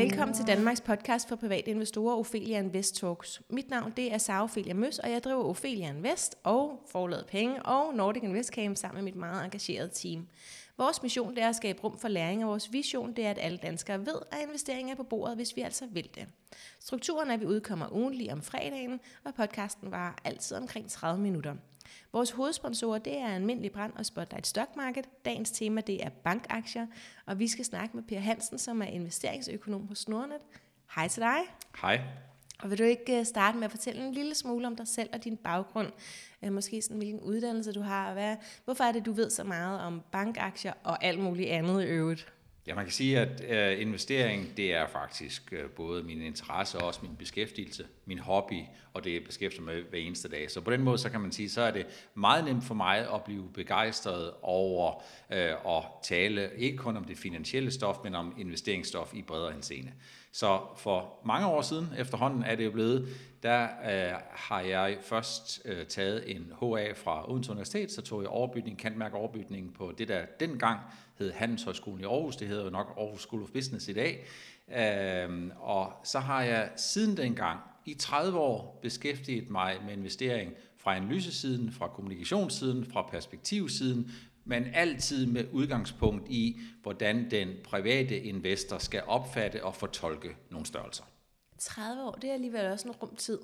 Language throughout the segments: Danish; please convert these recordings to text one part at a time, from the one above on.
Velkommen til Danmarks podcast for private investorer, Ophelia Invest Talks. Mit navn det er Sara Ophelia Møs, og jeg driver Ophelia Invest og Forladet Penge og Nordic Invest Camp sammen med mit meget engagerede team. Vores mission det er at skabe rum for læring, og vores vision det er, at alle danskere ved, at investering er på bordet, hvis vi altså vil det. Strukturen er, at vi udkommer ugenlig om fredagen, og podcasten var altid omkring 30 minutter. Vores hovedsponsorer det er Almindelig Brand og Spotlight Stock Market. Dagens tema det er bankaktier, og vi skal snakke med Per Hansen, som er investeringsøkonom hos Nordnet. Hej til dig. Hej. Og vil du ikke øh, starte med at fortælle en lille smule om dig selv og din baggrund? Øh, måske sådan, hvilken uddannelse du har, og hvad, hvorfor er det, du ved så meget om bankaktier og alt muligt andet i øvrigt? Ja, man kan sige, at øh, investering, det er faktisk øh, både min interesse og også min beskæftigelse, min hobby, og det beskæftiger mig hver eneste dag. Så på den måde, så kan man sige, så er det meget nemt for mig at blive begejstret over øh, at tale ikke kun om det finansielle stof, men om investeringsstof i bredere henseende. Så for mange år siden efterhånden er det jo blevet, der øh, har jeg først øh, taget en HA fra Odense Universitet, så tog jeg overbygning, kantmærke overbygning på det, der dengang hed Handelshøjskolen i Aarhus, det hedder jo nok Aarhus School of Business i dag. Øh, og så har jeg siden dengang i 30 år beskæftiget mig med investering fra analysesiden, fra kommunikationssiden, fra perspektivsiden, men altid med udgangspunkt i, hvordan den private investor skal opfatte og fortolke nogle størrelser. 30 år, det er alligevel også en rum tid.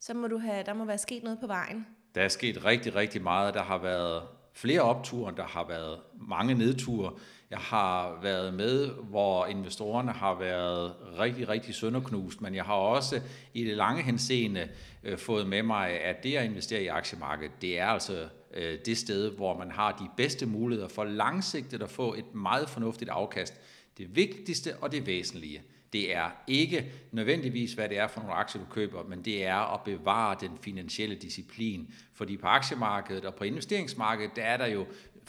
Så må du have, der må være sket noget på vejen. Der er sket rigtig, rigtig meget. Der har været flere opture, der har været mange nedture. Jeg har været med, hvor investorerne har været rigtig, rigtig sønderknust, men jeg har også i det lange henseende øh, fået med mig, at det at investere i aktiemarkedet, det er altså øh, det sted, hvor man har de bedste muligheder for langsigtet at få et meget fornuftigt afkast. Det vigtigste og det væsentlige, det er ikke nødvendigvis, hvad det er for nogle aktier, du køber, men det er at bevare den finansielle disciplin. Fordi på aktiemarkedet og på investeringsmarkedet, der er der jo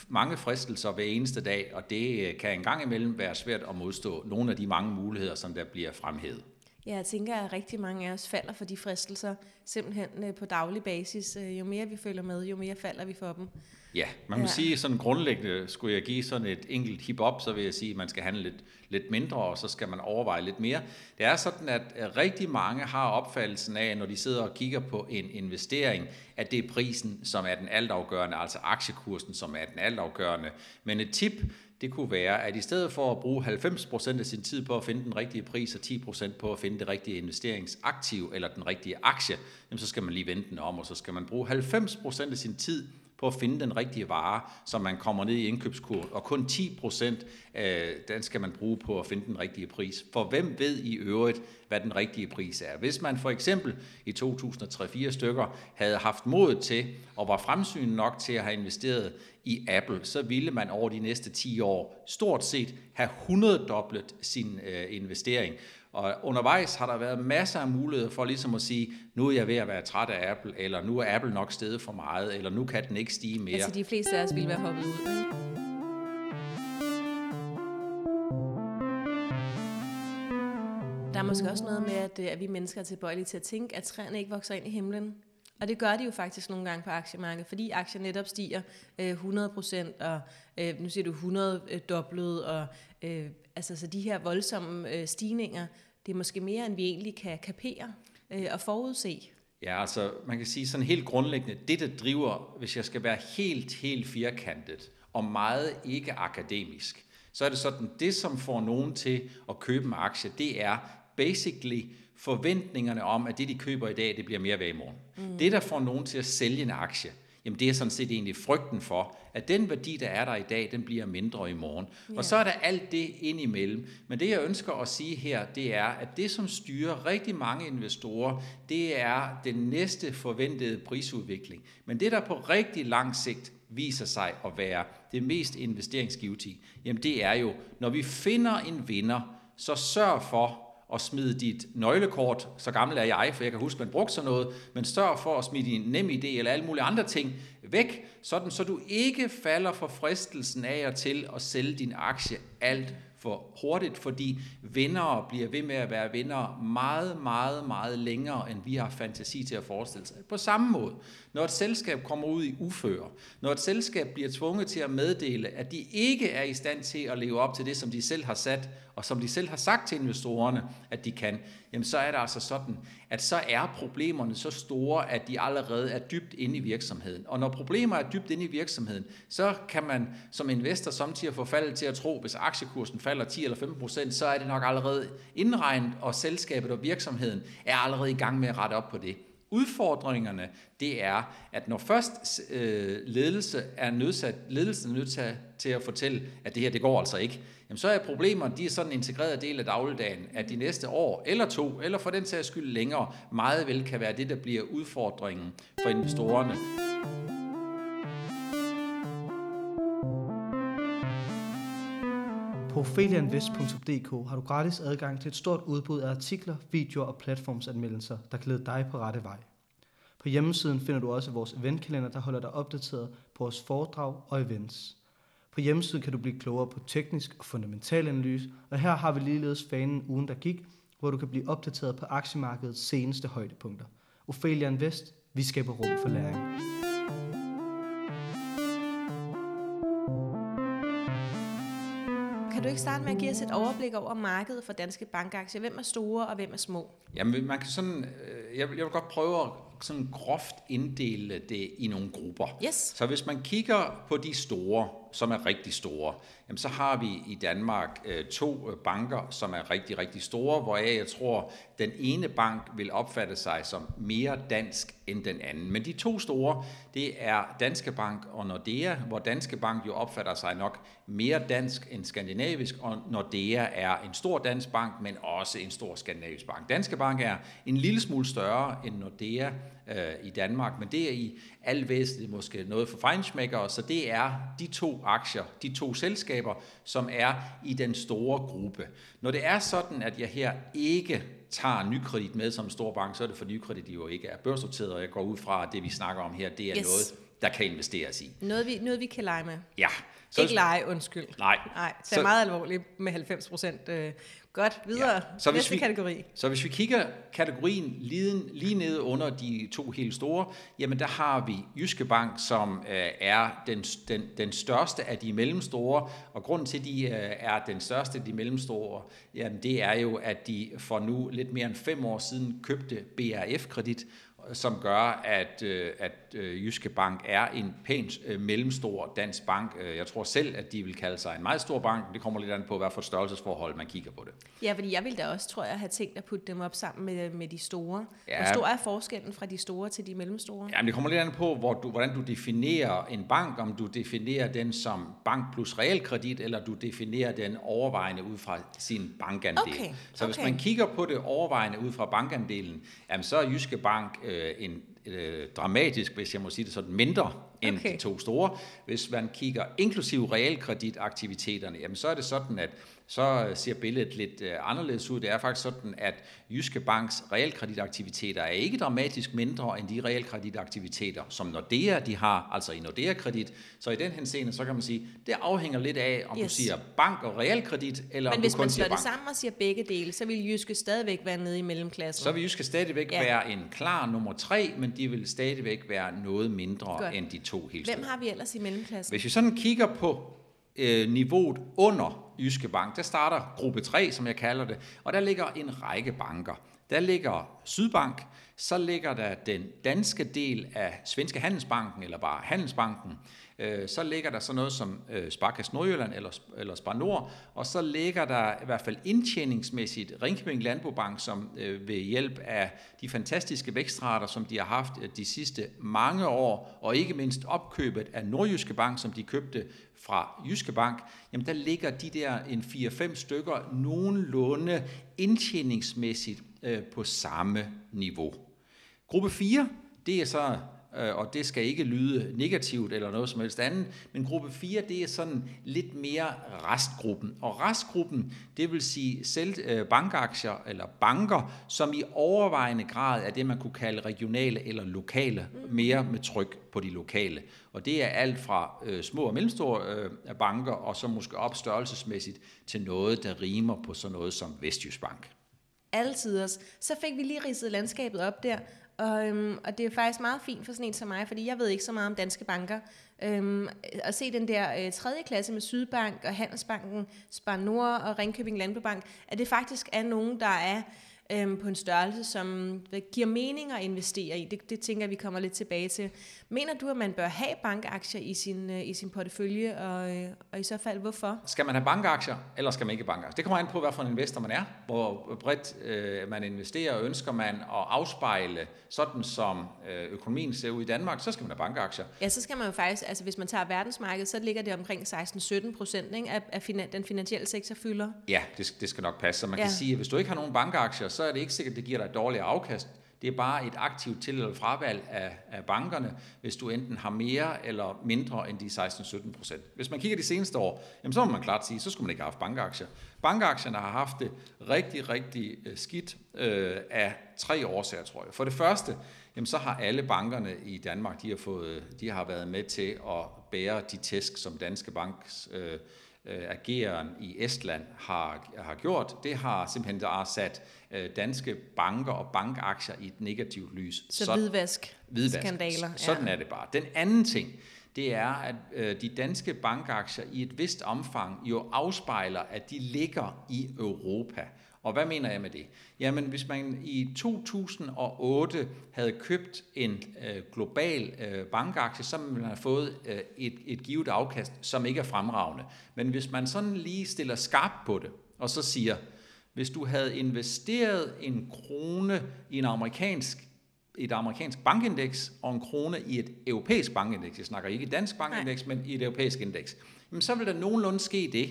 mange fristelser hver eneste dag, og det øh, kan en gang imellem være svært at modstå nogle af de mange muligheder, som der bliver fremhævet. Ja, jeg tænker, at rigtig mange af os falder for de fristelser, simpelthen øh, på daglig basis. Øh, jo mere vi følger med, jo mere falder vi for dem. Ja, man kan ja. sige, sådan grundlæggende skulle jeg give sådan et enkelt hip-hop, så vil jeg sige, at man skal handle lidt, lidt mindre, og så skal man overveje lidt mere. Det er sådan, at rigtig mange har opfattelsen af, når de sidder og kigger på en investering, at det er prisen, som er den altafgørende, altså aktiekursen, som er den altafgørende. Men et tip, det kunne være, at i stedet for at bruge 90% af sin tid på at finde den rigtige pris, og 10% på at finde det rigtige investeringsaktiv, eller den rigtige aktie, så skal man lige vente den om, og så skal man bruge 90% af sin tid på at finde den rigtige vare, så man kommer ned i indkøbskurven. og kun 10 procent, den skal man bruge på at finde den rigtige pris. For hvem ved i øvrigt, hvad den rigtige pris er? Hvis man for eksempel i 2003-4 stykker havde haft mod til og var fremsynet nok til at have investeret i Apple, så ville man over de næste 10 år stort set have 100 doblet sin øh, investering. Og undervejs har der været masser af muligheder for ligesom at sige, nu er jeg ved at være træt af Apple, eller nu er Apple nok stedet for meget, eller nu kan den ikke stige mere. Altså de fleste af os ville være hoppet ud. Der er måske også noget med, at, øh, at vi mennesker er tilbøjelige til at tænke, at træerne ikke vokser ind i himlen. Og det gør de jo faktisk nogle gange på aktiemarkedet, fordi aktier netop stiger øh, 100 procent, og øh, nu siger du 100 øh, dobblet, og øh, altså så de her voldsomme øh, stigninger, det er måske mere, end vi egentlig kan kapere øh, og forudse. Ja, altså man kan sige sådan helt grundlæggende, det der driver, hvis jeg skal være helt, helt firkantet og meget ikke akademisk, så er det sådan, det som får nogen til at købe en aktie, det er basically forventningerne om, at det de køber i dag, det bliver mere værd i morgen. Mm. Det der får nogen til at sælge en aktie, jamen det er sådan set egentlig frygten for, at den værdi, der er der i dag, den bliver mindre i morgen. Yeah. Og så er der alt det indimellem. Men det, jeg ønsker at sige her, det er, at det, som styrer rigtig mange investorer, det er den næste forventede prisudvikling. Men det, der på rigtig lang sigt viser sig at være det mest investeringsgivetige, jamen det er jo, når vi finder en vinder, så sørg for, at smide dit nøglekort, så gammel er jeg, for jeg kan huske, man brugte sådan noget, men sørg for at smide din nem idé eller alle mulige andre ting væk, sådan så du ikke falder for fristelsen af og til at sælge din aktie alt for hurtigt, fordi vindere bliver ved med at være vindere meget, meget, meget længere, end vi har fantasi til at forestille sig. På samme måde, når et selskab kommer ud i uføre, når et selskab bliver tvunget til at meddele, at de ikke er i stand til at leve op til det, som de selv har sat og som de selv har sagt til investorerne, at de kan, jamen så er det altså sådan, at så er problemerne så store, at de allerede er dybt inde i virksomheden. Og når problemer er dybt inde i virksomheden, så kan man som investor samtidig få faldet til at tro, hvis aktiekursen falder 10 eller 15 procent, så er det nok allerede indregnet, og selskabet og virksomheden er allerede i gang med at rette op på det. Udfordringerne, det er, at når først øh, ledelse er nødsat, ledelsen er nødt til, at til at fortælle, at det her, det går altså ikke, jamen så er problemerne, de er sådan en integreret del af dagligdagen, at de næste år, eller to, eller for den sags skyld længere, meget vel kan være det, der bliver udfordringen for investorerne. På felianvest.dk har du gratis adgang til et stort udbud af artikler, videoer og platformsanmeldelser, der kan lede dig på rette vej. På hjemmesiden finder du også vores eventkalender, der holder dig opdateret på vores foredrag og events. På hjemmesiden kan du blive klogere på teknisk og fundamental analyse, og her har vi ligeledes fanen ugen, der gik, hvor du kan blive opdateret på aktiemarkedets seneste højdepunkter. Ophelia Invest, vi skaber rum for læring. Kan du ikke starte med at give os et overblik over markedet for danske bankaktier? Hvem er store, og hvem er små? Jamen, man kan sådan, øh, jeg vil, jeg vil godt prøve at sådan groft inddele det i nogle grupper. Yes. Så hvis man kigger på de store, som er rigtig store, jamen så har vi i Danmark øh, to øh, banker, som er rigtig, rigtig store, hvoraf jeg, jeg tror, den ene bank vil opfatte sig som mere dansk end den anden. Men de to store, det er Danske Bank og Nordea, hvor Danske Bank jo opfatter sig nok mere dansk end skandinavisk, og Nordea er en stor dansk bank, men også en stor skandinavisk bank. Danske Bank er en lille smule større end Nordea øh, i Danmark, men det er i al væsentligt måske noget for fejnsmækkere, så det er de to aktier, de to selskaber, som er i den store gruppe. Når det er sådan, at jeg her ikke tager nykredit med som stor bank, så er det for nykredit jo ikke er børsnoteret, og jeg går ud fra, at det vi snakker om her, det er yes. noget, der kan investeres i. Noget vi, noget, vi kan lege med. Ja. Så, ikke lege, undskyld. Nej. Nej, det er så, meget alvorligt med 90 procent. Øh, godt, videre. Ja. Så hvis Næste vi, kategori. Så hvis vi kigger kategorien lige, lige nede under de to helt store, jamen der har vi Jyske Bank, som øh, er den, den, den største af de mellemstore, og grunden til, at de øh, er den største af de mellemstore, jamen det er jo, at de for nu lidt mere end fem år siden købte BRF-kredit, som gør, at, øh, at øh, Jyske Bank er en pænt øh, mellemstor dansk bank. Jeg tror selv, at de vil kalde sig en meget stor bank. Det kommer lidt an på, hvad for størrelsesforhold man kigger på det. Ja, fordi jeg vil da også, tror jeg, have tænkt at putte dem op sammen med, med de store. Ja. Hvor stor er forskellen fra de store til de mellemstore? Ja, men det kommer lidt an på, hvor du, hvordan du definerer en bank. Om du definerer den som bank plus realkredit, eller du definerer den overvejende ud fra sin bankandel. Okay. Så hvis man kigger på det overvejende ud fra bankandelen, jamen så er Jyske Bank øh, en øh, dramatisk, hvis jeg må sige det sådan, mindre end okay. de to store. Hvis man kigger inklusiv realkreditaktiviteterne, jamen så er det sådan, at så ser billedet lidt øh, anderledes ud. Det er faktisk sådan, at Jyske Banks realkreditaktiviteter er ikke dramatisk mindre end de realkreditaktiviteter, som Nordea de har, altså i Nordea Kredit. Så i den henseende, så kan man sige, det afhænger lidt af, om yes. du siger bank og realkredit, eller Men om hvis du kun man slår det sammen og siger begge dele, så vil Jyske stadigvæk være nede i mellemklassen. Så vil Jyske stadigvæk ja. være en klar nummer tre, men de vil stadigvæk være noget mindre Godt. end de to helt Hvem har vi ellers i mellemklassen? Hvis vi sådan kigger på øh, niveauet under Jyske Bank, der starter gruppe 3, som jeg kalder det, og der ligger en række banker. Der ligger Sydbank, så ligger der den danske del af Svenske Handelsbanken, eller bare Handelsbanken, øh, så ligger der så noget som øh, Sparkasse Nordjylland eller, eller Spar Nord, og så ligger der i hvert fald indtjeningsmæssigt Ringkøbing Landbobank, som øh, ved hjælp af de fantastiske vækstrater, som de har haft øh, de sidste mange år, og ikke mindst opkøbet af Nordjyske Bank, som de købte fra Jyske Bank, jamen der ligger de der en 4-5 stykker nogenlunde indtjeningsmæssigt øh, på samme niveau. Gruppe 4, det er så og det skal ikke lyde negativt eller noget som helst andet, men gruppe 4, det er sådan lidt mere restgruppen. Og restgruppen, det vil sige selv øh, bankaktier eller banker, som i overvejende grad er det, man kunne kalde regionale eller lokale, mere med tryk på de lokale. Og det er alt fra øh, små og mellemstore øh, banker, og så måske op størrelsesmæssigt til noget, der rimer på sådan noget som Vestjysk Bank. Altid Så fik vi lige ridset landskabet op der, og, øhm, og det er faktisk meget fint for sådan en som mig, fordi jeg ved ikke så meget om danske banker. Øhm, at se den der øh, tredje klasse med Sydbank og Handelsbanken, Spar Nord og Ringkøbing Landbebank, at det faktisk er nogen, der er øhm, på en størrelse, som giver mening at investere i. Det, det tænker vi kommer lidt tilbage til. Mener du, at man bør have bankaktier i sin, øh, i sin portefølje, og, øh, og i så fald hvorfor? Skal man have bankaktier, eller skal man ikke have bankaktier? Det kommer an på, hvad for en investor man er, hvor bredt øh, man investerer, og ønsker man at afspejle sådan som øh, økonomien ser ud i Danmark, så skal man have bankaktier. Ja, så skal man jo faktisk, altså hvis man tager verdensmarkedet, så ligger det omkring 16-17 procent af, af finan, den finansielle sektor fylder. Ja, det, det skal nok passe. Så man ja. kan sige, at hvis du ikke har nogen bankaktier, så er det ikke sikkert, at det giver dig et dårligere afkast. Det er bare et aktivt til- eller fravalg af, af bankerne, hvis du enten har mere eller mindre end de 16-17 procent. Hvis man kigger de seneste år, jamen så må man klart sige, så skulle man ikke have haft bankaktier. Bankaktierne har haft det rigtig, rigtig øh, skidt øh, af tre årsager, tror jeg. For det første, jamen så har alle bankerne i Danmark, de har, fået, de har været med til at bære de tæsk, som Danske Banks øh, øh, ageren i Estland har, har gjort, det har simpelthen der sat øh, danske banker og bankaktier i et negativt lys. Så Sådan, hvidvask, hvidvask. skandaler. Sådan ja. er det bare. Den anden ting, det er, at øh, de danske bankaktier i et vist omfang jo afspejler, at de ligger i Europa. Og hvad mener jeg med det? Jamen, hvis man i 2008 havde købt en øh, global øh, bankaktie, så ville man have fået øh, et, et givet afkast, som ikke er fremragende. Men hvis man sådan lige stiller skarp på det, og så siger, hvis du havde investeret en krone i en amerikansk et amerikansk bankindeks og en krone i et europæisk bankindeks, jeg snakker ikke et dansk bankindeks, Nej. men i et europæisk indeks, jamen så vil der nogenlunde ske det,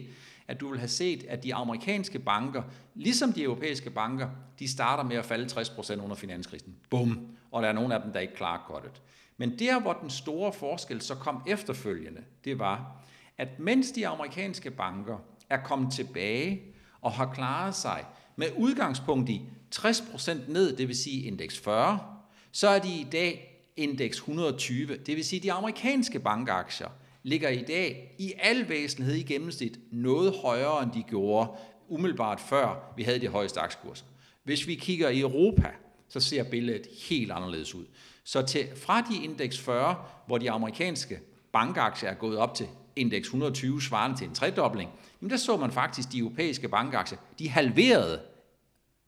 at du vil have set, at de amerikanske banker, ligesom de europæiske banker, de starter med at falde 60% under finanskrisen. Bum! Og der er nogle af dem, der ikke klarer godt. Men der, hvor den store forskel så kom efterfølgende, det var, at mens de amerikanske banker er kommet tilbage og har klaret sig med udgangspunkt i 60% ned, det vil sige indeks 40, så er de i dag indeks 120, det vil sige de amerikanske bankaktier ligger i dag i al væsentlighed i gennemsnit noget højere, end de gjorde umiddelbart før vi havde de højeste aktiekurser. Hvis vi kigger i Europa, så ser billedet helt anderledes ud. Så til, fra de indeks 40, hvor de amerikanske bankaktier er gået op til indeks 120, svarende til en tredobling, jamen der så man faktisk de europæiske bankaktier, de halverede,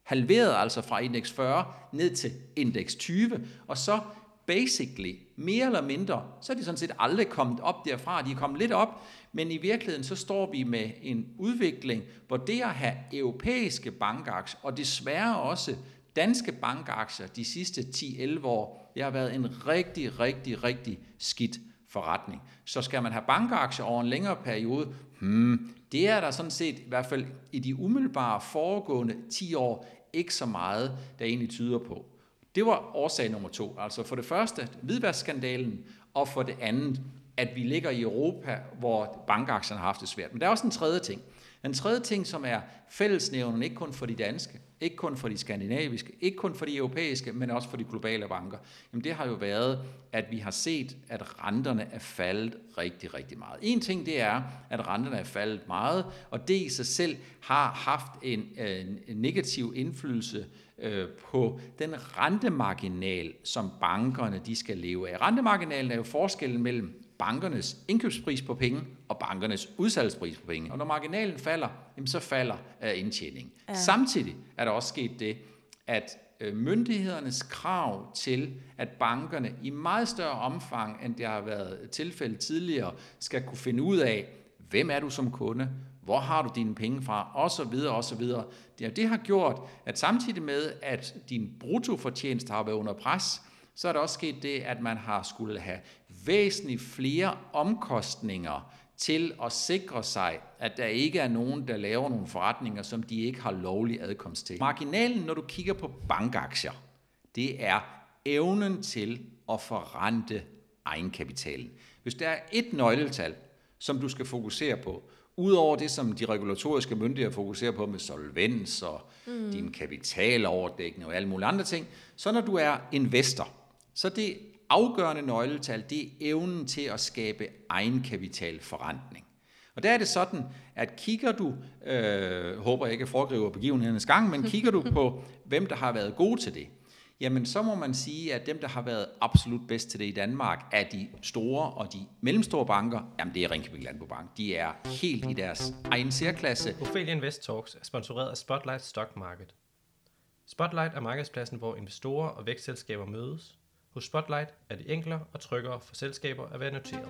halverede altså fra indeks 40 ned til indeks 20, og så basically, mere eller mindre, så er de sådan set aldrig kommet op derfra. De er kommet lidt op, men i virkeligheden så står vi med en udvikling, hvor det at have europæiske bankaktier, og desværre også danske bankaktier de sidste 10-11 år, det har været en rigtig, rigtig, rigtig skidt forretning. Så skal man have bankaktier over en længere periode, hmm, det er der sådan set i hvert fald i de umiddelbare foregående 10 år ikke så meget, der egentlig tyder på. Det var årsag nummer to. Altså for det første hvidvaskskandalen, og for det andet, at vi ligger i Europa, hvor bankaktierne har haft det svært. Men der er også en tredje ting. Den tredje ting, som er fællesnævnen, ikke kun for de danske, ikke kun for de skandinaviske, ikke kun for de europæiske, men også for de globale banker, jamen det har jo været, at vi har set, at renterne er faldet rigtig, rigtig meget. En ting det er, at renterne er faldet meget, og det i sig selv har haft en, en negativ indflydelse øh, på den rentemarginal, som bankerne de skal leve af. Rentemarginalen er jo forskellen mellem bankernes indkøbspris på penge og bankernes udsalgspris på penge. Og når marginalen falder, jamen så falder uh, indtjeningen. Ja. Samtidig er der også sket det, at uh, myndighedernes krav til, at bankerne i meget større omfang, end det har været tilfældet tidligere, skal kunne finde ud af, hvem er du som kunde, hvor har du dine penge fra, og så videre, og så videre. Det, det har gjort, at samtidig med, at din bruttofortjeneste har været under pres, så er der også sket det, at man har skulle have væsentligt flere omkostninger til at sikre sig, at der ikke er nogen, der laver nogle forretninger, som de ikke har lovlig adkomst til. Marginalen, når du kigger på bankaktier, det er evnen til at forrente egenkapitalen. Hvis der er et nøgletal, som du skal fokusere på, Udover det, som de regulatoriske myndigheder fokuserer på med solvens og mm. din kapitaloverdækning og alle mulige andre ting, så når du er investor, så det afgørende nøgletal, det er evnen til at skabe egenkapitalforrentning. Og der er det sådan, at kigger du, øh, håber jeg ikke foregriver begivenhedernes gang, men kigger du på, hvem der har været gode til det, jamen så må man sige, at dem, der har været absolut bedst til det i Danmark, er de store og de mellemstore banker, jamen det er Ringkøbing Landbobank. De er helt i deres egen særklasse. Ophelia Invest Talks er sponsoreret af Spotlight Stock Market. Spotlight er markedspladsen, hvor investorer og vækstselskaber mødes. Hos Spotlight er det enklere og tryggere for selskaber at være noteret.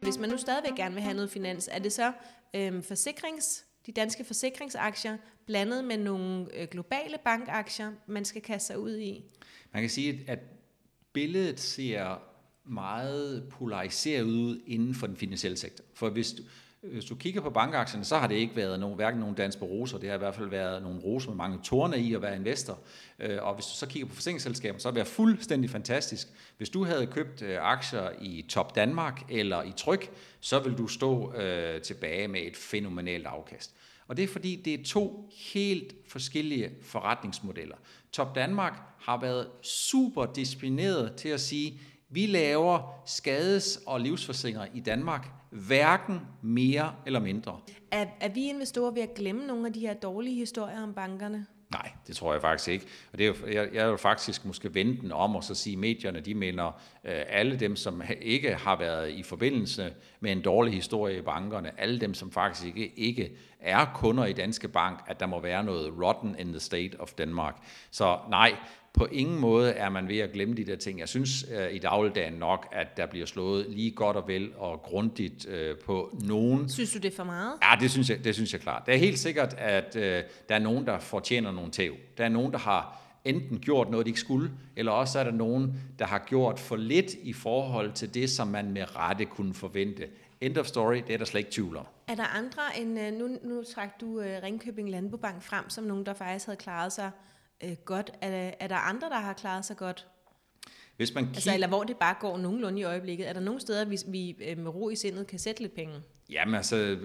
Hvis man nu stadigvæk gerne vil have noget finans, er det så øhm, forsikrings, de danske forsikringsaktier blandet med nogle øh, globale bankaktier, man skal kaste sig ud i? Man kan sige, at billedet ser meget polariseret ud inden for den finansielle sektor. For hvis du, hvis du kigger på bankaktierne, så har det ikke været nogen, hverken nogen danske roser, det har i hvert fald været nogle roser med mange torne i at være investor. Øh, og hvis du så kigger på forsikringsselskaber, så har det været fuldstændig fantastisk. Hvis du havde købt øh, aktier i Top Danmark eller i Tryk, så vil du stå øh, tilbage med et fænomenalt afkast. Og det er fordi, det er to helt forskellige forretningsmodeller. Top Danmark har været super disciplineret til at sige, vi laver skades- og livsforsikringer i Danmark, hverken mere eller mindre. Er, er vi investorer ved at glemme nogle af de her dårlige historier om bankerne? Nej, det tror jeg faktisk ikke. Og det er jo, jeg, jeg vil faktisk måske vende den om og så sige, at medierne de mener øh, alle dem, som ikke har været i forbindelse med en dårlig historie i bankerne, alle dem, som faktisk ikke, ikke er kunder i Danske Bank, at der må være noget rotten in the state of Denmark. Så nej, på ingen måde er man ved at glemme de der ting. Jeg synes øh, i dagligdagen nok, at der bliver slået lige godt og vel og grundigt øh, på nogen. Synes du det er for meget? Ja, det synes jeg, det synes jeg klart. Det er helt sikkert, at øh, der er nogen, der fortjener nogle tæv. Der er nogen, der har enten gjort noget, de ikke skulle, eller også er der nogen, der har gjort for lidt i forhold til det, som man med rette kunne forvente. End of story, det er der slet ikke tvivl om. Er der andre end, øh, nu, nu trak du øh, Ringkøbing Landbobank frem som nogen, der faktisk havde klaret sig øh, godt. Er, er der andre, der har klaret sig godt? Hvis man altså, eller hvor det bare går nogenlunde i øjeblikket. Er der nogle steder, vi, vi øh, med ro i sindet kan sætte lidt penge? Jamen altså,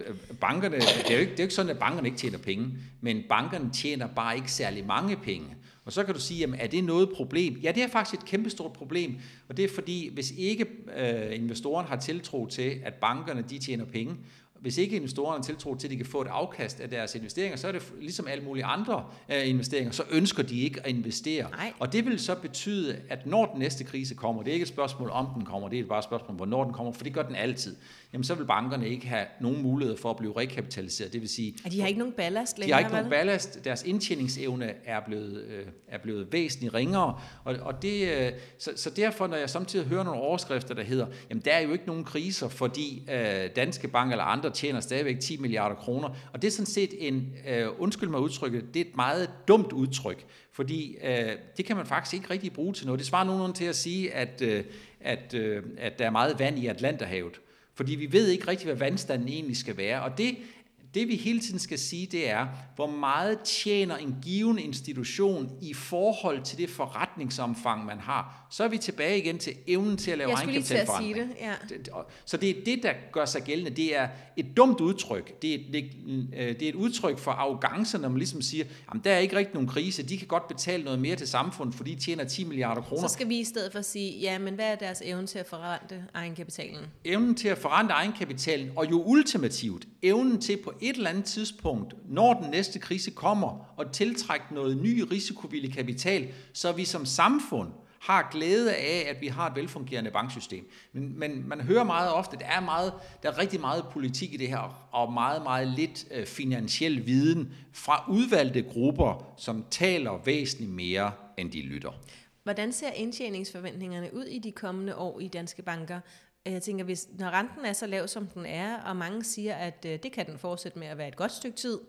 bankerne, det er, jo ikke, det er jo ikke sådan, at bankerne ikke tjener penge, men bankerne tjener bare ikke særlig mange penge. Og så kan du sige, jamen er det noget problem? Ja, det er faktisk et kæmpestort problem, og det er fordi, hvis ikke øh, investoren har tiltro til, at bankerne de tjener penge, hvis ikke investorerne tiltro til, at de kan få et afkast af deres investeringer, så er det ligesom alle mulige andre uh, investeringer, så ønsker de ikke at investere. Nej. Og det vil så betyde, at når den næste krise kommer, det er ikke et spørgsmål om den kommer, det er bare et spørgsmål, hvornår den kommer, for det gør den altid jamen så vil bankerne ikke have nogen mulighed for at blive rekapitaliseret. Det vil sige, og de har ikke nogen ballast længere, De har ikke nogen ballast. Deres indtjeningsevne er blevet, øh, er blevet væsentligt ringere. Og, og det, øh, så, så derfor, når jeg samtidig hører nogle overskrifter, der hedder, jamen der er jo ikke nogen kriser, fordi øh, Danske Bank eller andre tjener stadigvæk 10 milliarder kroner. Og det er sådan set en, øh, undskyld mig udtrykket, det er et meget dumt udtryk, fordi øh, det kan man faktisk ikke rigtig bruge til noget. Det svarer nogenlunde til at sige, at, øh, at, øh, at der er meget vand i Atlanterhavet. Fordi vi ved ikke rigtig, hvad vandstanden egentlig skal være. Og det, det vi hele tiden skal sige, det er, hvor meget tjener en given institution i forhold til det forretningsomfang, man har. Så er vi tilbage igen til evnen til at lave egenkapitalforandring. Jeg sige det, ja. Så det er det, der gør sig gældende. Det er et dumt udtryk. Det er et, det er et udtryk for arrogance, når man ligesom siger, at der er ikke rigtig nogen krise. De kan godt betale noget mere til samfundet, fordi de tjener 10 milliarder kroner. Så skal vi i stedet for sige, ja, men hvad er deres evne til at forrente egenkapitalen? Evnen til at forrente egenkapitalen, og jo ultimativt evnen til på et eller andet tidspunkt, når den næste krise kommer, og tiltrække noget ny risikovillig kapital, så vi som samfund har glæde af, at vi har et velfungerende banksystem. Men, men man hører meget ofte, at der er, meget, der er rigtig meget politik i det her, og meget, meget lidt øh, finansiel viden fra udvalgte grupper, som taler væsentligt mere, end de lytter. Hvordan ser indtjeningsforventningerne ud i de kommende år i danske banker? Jeg tænker, hvis, når renten er så lav, som den er, og mange siger, at øh, det kan den fortsætte med at være et godt stykke tid,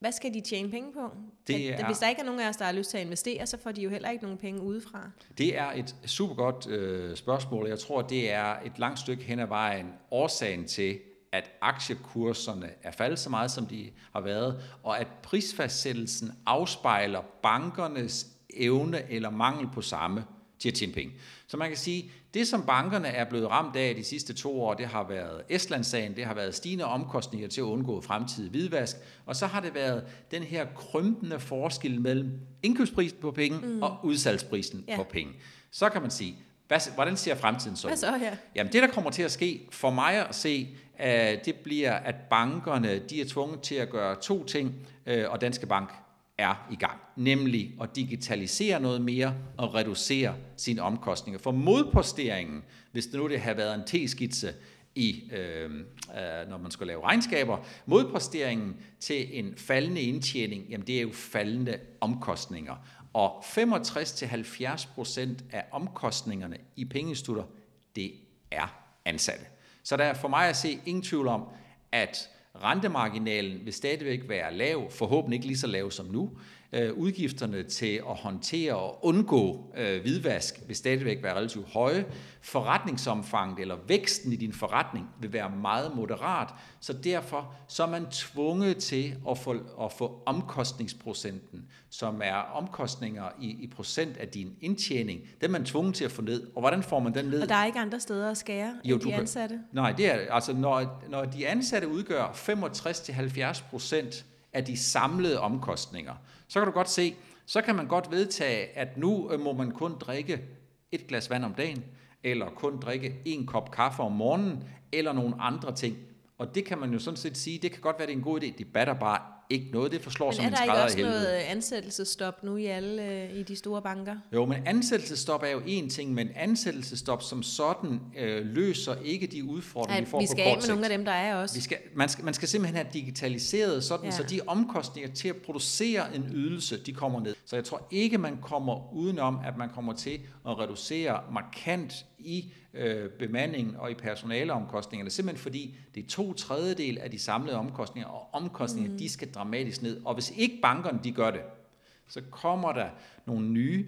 hvad skal de tjene penge på? Det er, Hvis der ikke er nogen af os, der har lyst til at investere, så får de jo heller ikke nogen penge udefra. Det er et super godt øh, spørgsmål, jeg tror, det er et langt stykke hen ad vejen årsagen til, at aktiekurserne er faldet så meget, som de har været, og at prisfastsættelsen afspejler bankernes evne eller mangel på samme til at tjene penge. Så man kan sige, det som bankerne er blevet ramt af de sidste to år, det har været Estland-sagen, det har været stigende omkostninger til at undgå fremtidig hvidvask, og så har det været den her krympende forskel mellem indkøbsprisen på penge mm. og udsalgsprisen ja. på penge. Så kan man sige, hvad, hvordan ser fremtiden så ud? Hvad så, ja? Jamen det, der kommer til at ske, for mig at se, uh, det bliver, at bankerne de er tvunget til at gøre to ting, uh, og Danske Bank er i gang, nemlig at digitalisere noget mere og reducere sine omkostninger. For modposteringen, hvis det nu det har været en T-skitse, i, øh, øh, når man skal lave regnskaber. Modposteringen til en faldende indtjening, jamen det er jo faldende omkostninger. Og 65-70% af omkostningerne i pengeinstitutter, det er ansatte. Så der er for mig at se ingen tvivl om, at rentemarginalen vil stadigvæk være lav, forhåbentlig ikke lige så lav som nu, øh, udgifterne til at håndtere og undgå øh, hvidvask vil stadigvæk være relativt høje. Forretningsomfanget eller væksten i din forretning vil være meget moderat, så derfor så er man tvunget til at få, at få omkostningsprocenten, som er omkostninger i, i procent af din indtjening, den er man tvunget til at få ned. Og hvordan får man den ned? Og der er ikke andre steder at skære jo, end de ansatte? Kan, nej, det er altså når, når de ansatte udgør 65-70 procent af de samlede omkostninger, så kan du godt se, så kan man godt vedtage, at nu øh, må man kun drikke et glas vand om dagen, eller kun drikke en kop kaffe om morgenen, eller nogle andre ting. Og det kan man jo sådan set sige, det kan godt være, det er en god idé. De batter bare ikke noget. Det forslår som en skrædder i er der ikke også noget ansættelsestop nu i alle øh, i de store banker? Jo, men ansættelsestop er jo en ting, men ansættelsestop som sådan øh, løser ikke de udfordringer, Ej, vi får vi skal på af med nogle af dem, der er også. Vi skal, man, skal, man skal simpelthen have digitaliseret sådan, ja. så de omkostninger til at producere en ydelse, de kommer ned. Så jeg tror ikke, man kommer udenom, at man kommer til at reducere markant i øh, bemandingen og i personaleomkostningerne, simpelthen fordi det er to tredjedel af de samlede omkostninger, og omkostninger, mm. de skal dramatisk ned. Og hvis ikke bankerne de gør det, så kommer der nogle nye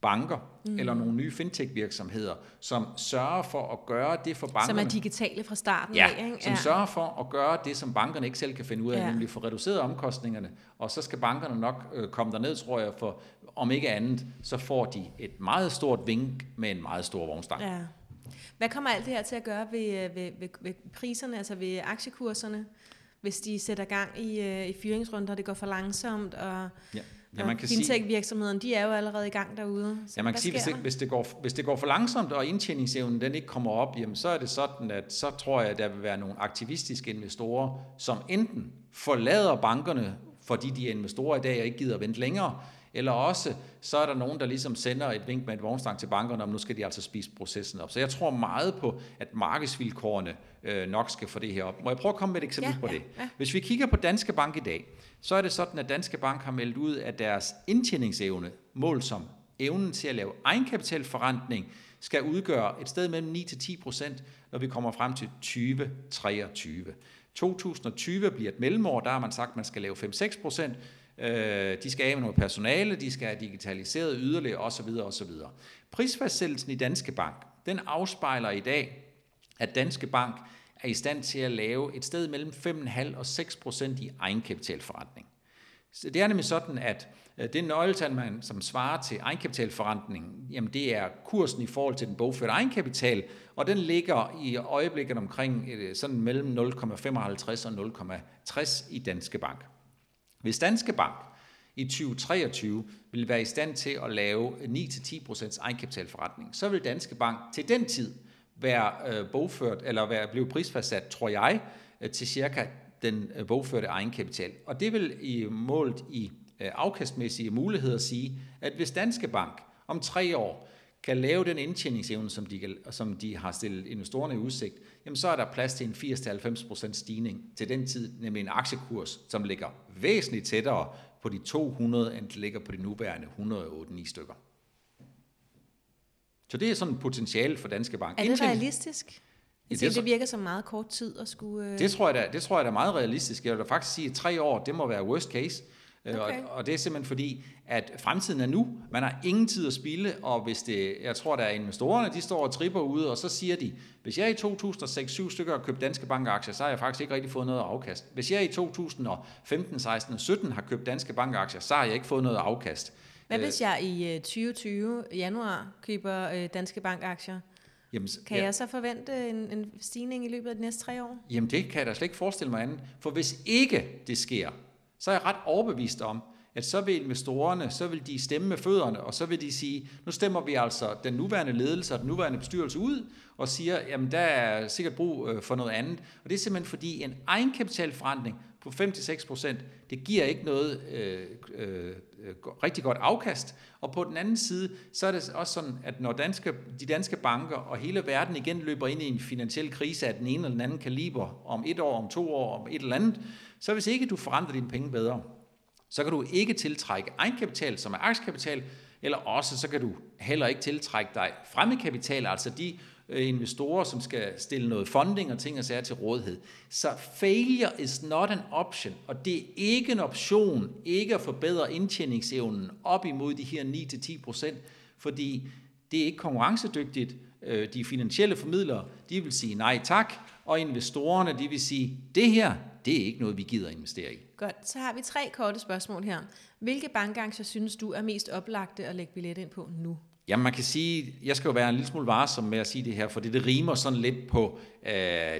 banker mm. eller nogle nye fintech-virksomheder, som sørger for at gøre det for bankerne. Som er digitale fra starten ja, af, ikke? som ja. sørger for at gøre det, som bankerne ikke selv kan finde ud af, ja. nemlig få reduceret omkostningerne. Og så skal bankerne nok øh, komme derned, tror jeg, for om ikke andet, så får de et meget stort vink med en meget stor vognstang. Ja. Hvad kommer alt det her til at gøre ved, ved, ved, ved priserne, altså ved aktiekurserne, hvis de sætter gang i, øh, i fyringsrunder, det går for langsomt, og, ja. Ja, man kan fintech-virksomhederne, de er jo allerede i gang derude. Så ja, man kan sige, hvis det, hvis, det går, hvis det går for langsomt, og indtjeningsevnen den ikke kommer op, jamen, så er det sådan, at så tror jeg, at der vil være nogle aktivistiske investorer, som enten forlader bankerne, fordi de er investorer i dag og ikke gider at vente længere, eller også, så er der nogen, der ligesom sender et vink med et vognstang til bankerne, om nu skal de altså spise processen op. Så jeg tror meget på, at markedsvilkårene øh, nok skal få det her op. Må jeg prøve at komme med et eksempel ja, på det? Ja, ja. Hvis vi kigger på Danske Bank i dag, så er det sådan, at Danske Bank har meldt ud, at deres indtjeningsevne, mål som evnen til at lave egenkapitalforrentning, skal udgøre et sted mellem 9-10 procent, når vi kommer frem til 2023. 2020 bliver et mellemår, der har man sagt, at man skal lave 5-6 procent, Øh, de skal af med noget personale, de skal have digitaliseret yderligere osv. osv. Prisfastsættelsen i Danske Bank, den afspejler i dag, at Danske Bank er i stand til at lave et sted mellem 5,5 og 6 procent i egenkapitalforretning. Så det er nemlig sådan, at øh, det nøgletal, man, som svarer til egenkapitalforretning, jamen det er kursen i forhold til den bogførte egenkapital, og den ligger i øjeblikket omkring øh, sådan mellem 0,55 og 0,60 i Danske Bank. Hvis Danske Bank i 2023 vil være i stand til at lave 9-10% egenkapitalforretning, så vil Danske Bank til den tid være øh, bogført, eller være, blive prisfastsat, tror jeg, øh, til cirka den øh, bogførte egenkapital. Og det vil i målt i øh, afkastmæssige muligheder sige, at hvis Danske Bank om tre år kan lave den indtjeningsevne, som de, som de har stillet investorerne i udsigt, jamen så er der plads til en 80-90% stigning til den tid, nemlig en aktiekurs, som ligger væsentligt tættere på de 200, end det ligger på de nuværende 108 stykker. Så det er sådan et potentiale for Danske Bank. Er det realistisk? Jeg tænker, det virker som meget kort tid at skulle... Øh... Det tror jeg da, det tror jeg da er meget realistisk. Jeg vil da faktisk sige, at tre år, det må være worst case. Øh, okay. Og, og det er simpelthen fordi, at fremtiden er nu. Man har ingen tid at spille, og hvis det, jeg tror, der er investorerne, de står og tripper ude, og så siger de, hvis jeg i 2006 7 stykker har købt Danske Bankaktier, så har jeg faktisk ikke rigtig fået noget afkast. Hvis jeg i 2015, 16 og 17 har købt Danske Bankaktier, så har jeg ikke fået noget afkast. Hvad hvis jeg i 2020 øh, januar køber øh, Danske Bankaktier? Jamen, kan ja. jeg så forvente en, en stigning i løbet af de næste tre år? Jamen det kan jeg da slet ikke forestille mig andet. For hvis ikke det sker, så er jeg ret overbevist om, at så vil investorerne, så vil de stemme med fødderne, og så vil de sige, nu stemmer vi altså den nuværende ledelse og den nuværende bestyrelse ud, og siger, jamen der er sikkert brug øh, for noget andet. Og det er simpelthen fordi en egenkapitalforandring på 5-6%, det giver ikke noget øh, øh, øh rigtig godt afkast. Og på den anden side, så er det også sådan, at når danske, de danske banker og hele verden igen løber ind i en finansiel krise af den ene eller den anden kaliber om et år, om to år, om et eller andet, så hvis ikke du forandrer dine penge bedre, så kan du ikke tiltrække egenkapital, som er aktiekapital, eller også så kan du heller ikke tiltrække dig fremmedkapital, altså de øh, investorer, som skal stille noget funding og ting og sager til rådighed. Så failure is not an option, og det er ikke en option ikke at forbedre indtjeningsevnen op imod de her 9-10%, fordi det er ikke konkurrencedygtigt. Øh, de finansielle formidlere, de vil sige nej tak, og investorerne, de vil sige, det her, det er ikke noget, vi gider investere i. Godt, så har vi tre korte spørgsmål her. Hvilke bankaktier synes du er mest oplagte at lægge billet ind på nu? Jamen man kan sige, jeg skal jo være en lille smule varsom med at sige det her, for det, det rimer sådan lidt på, øh,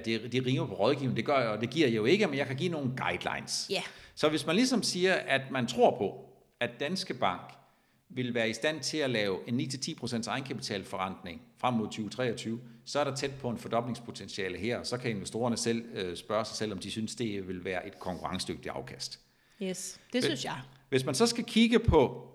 det, det rimer på rådgivning, det gør jeg, og det giver jeg jo ikke, men jeg kan give nogle guidelines. Ja. Så hvis man ligesom siger, at man tror på, at Danske Bank vil være i stand til at lave en 9-10% egenkapitalforrentning frem mod 2023, så er der tæt på en fordoblingspotentiale her, så kan investorerne selv øh, spørge sig selv, om de synes, det vil være et konkurrencedygtigt afkast. Yes, det synes jeg. Hvis man så skal kigge på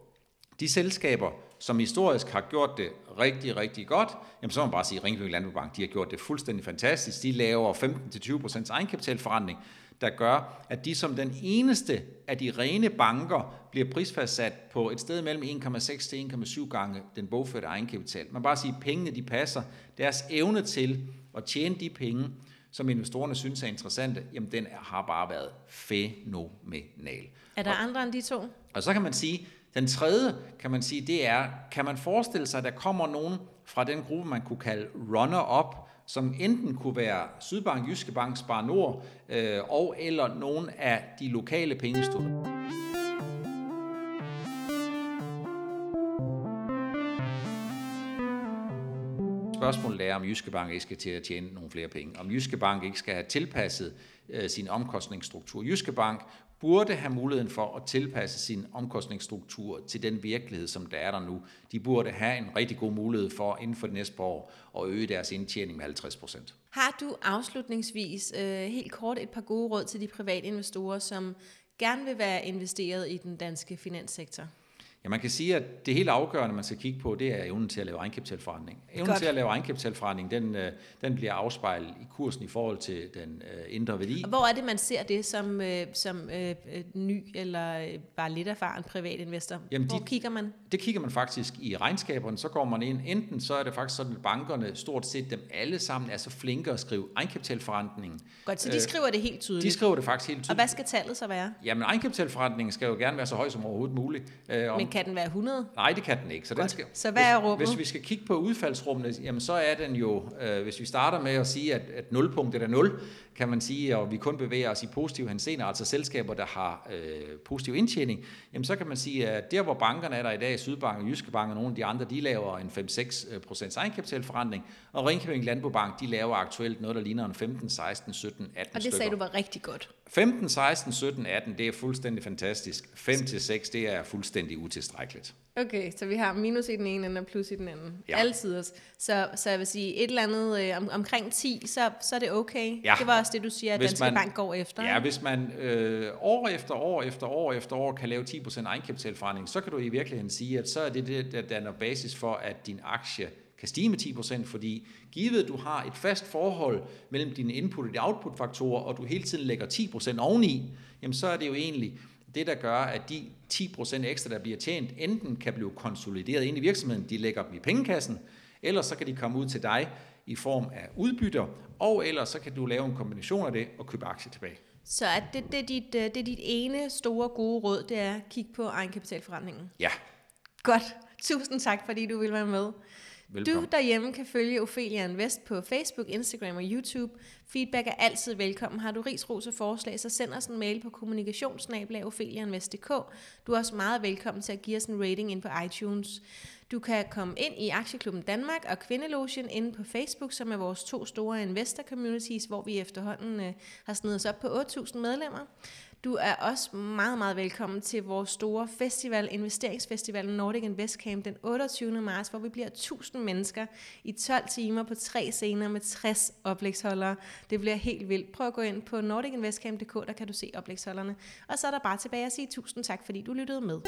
de selskaber, som historisk har gjort det rigtig, rigtig godt, jamen så må man bare sige, at Ringkøbing Landbrugbank, de har gjort det fuldstændig fantastisk. De laver 15-20% egenkapitalforretning, der gør, at de som den eneste af de rene banker bliver prisfastsat på et sted mellem 1,6 til 1,7 gange den bogførte egenkapital. Man bare sige, at pengene de passer. Deres evne til at tjene de penge, som investorerne synes er interessante, jamen den har bare været fænomenal. Er der andre end de to? Og så kan man sige, den tredje, kan man sige, det er, kan man forestille sig, at der kommer nogen fra den gruppe, man kunne kalde runner-up, som enten kunne være Sydbank, Jyske Bank, Spar Nord, øh, og eller nogen af de lokale pengeinstitutter. Spørgsmålet er, om Jyske Bank ikke skal til at tjene nogle flere penge. Om Jyske Bank ikke skal have tilpasset øh, sin omkostningsstruktur. Jyske Bank burde have muligheden for at tilpasse sin omkostningsstruktur til den virkelighed, som der er der nu. De burde have en rigtig god mulighed for inden for det næste par år at øge deres indtjening med 50 procent. Har du afslutningsvis øh, helt kort et par gode råd til de private investorer, som gerne vil være investeret i den danske finanssektor? Ja, man kan sige, at det helt afgørende, man skal kigge på, det er evnen til at lave egenkapitalforretning. Evnen Godt. til at lave egenkapitalforretning, den, øh, den bliver afspejlet i kursen i forhold til den øh, indre værdi. Og hvor er det, man ser det som, øh, som øh, ny eller bare lidt erfaren privatinvestor? Jamen, hvor de- kigger man? Det kigger man faktisk i regnskaberne, så går man ind, enten så er det faktisk sådan, at bankerne, stort set dem alle sammen, er så flinke at skrive egenkapitalforretningen. Godt, så de skriver det helt tydeligt. De skriver det faktisk helt og tydeligt. hvad skal tallet så være? Jamen, egenkapitalforretningen skal jo gerne være så høj som overhovedet muligt. Øh, om- Men kan den være 100? Nej, det kan den ikke. Så, den Godt. skal, Så hvad er rummet? Hvis, hvis vi skal kigge på udfaldsrummene, jamen så er den jo, øh, hvis vi starter med at sige, at, at nulpunktet er 0, kan man sige, og vi kun bevæger os i positive henseender, altså selskaber, der har øh, positiv indtjening, jamen så kan man sige, at der hvor bankerne er der i dag, Sydbank og Jyske Bank og nogle af de andre, de laver en 5-6 procents egenkapitalforretning, og Ringkøbing Landbobank, de laver aktuelt noget, der ligner en 15, 16, 17, 18 Og det stykker. sagde du var rigtig godt. 15, 16, 17, 18, det er fuldstændig fantastisk. 5 til 6, det er fuldstændig utilstrækkeligt. Okay, så vi har minus i den ene ende og plus i den anden. Ja. Altid også. Så, så jeg vil sige, et eller andet øh, om, omkring 10, så, så er det okay. Ja. Det var også det, du siger, at Hvis Danske man- Bank går efter. Ja, hvis man øh, år efter år efter år efter år kan lave 10% egenkapitalforretning, så kan du i virkeligheden sige, at så er det det, der danner basis for, at din aktie kan stige med 10%, fordi givet du har et fast forhold mellem dine input og dine output-faktorer, og du hele tiden lægger 10% oveni, jamen så er det jo egentlig det, der gør, at de 10% ekstra, der bliver tjent, enten kan blive konsolideret ind i virksomheden, de lægger dem i pengekassen, eller så kan de komme ud til dig i form af udbytter, og ellers så kan du lave en kombination af det og købe aktier tilbage. Så at det, det, er dit, øh, det er dit ene store gode råd, det er at kigge på egenkapitalforretningen. Ja, Godt. Tusind tak, fordi du vil være med velkommen. Du derhjemme kan følge Ophelia Invest på Facebook, Instagram og YouTube. Feedback er altid velkommen. Har du ris, ros og forslag, så send os en mail på kommunikationsnablag.opheliainvest.dk. Du er også meget velkommen til at give os en rating ind på iTunes. Du kan komme ind i Aktieklubben Danmark og Kvindelogien inde på Facebook, som er vores to store investor communities, hvor vi efterhånden øh, har snedet os op på 8.000 medlemmer. Du er også meget, meget velkommen til vores store festival, investeringsfestival Nordic Invest Camp den 28. marts, hvor vi bliver 1000 mennesker i 12 timer på tre scener med 60 oplægsholdere. Det bliver helt vildt. Prøv at gå ind på nordicinvestcamp.dk, der kan du se oplægsholderne. Og så er der bare tilbage at sige tusind tak, fordi du lyttede med.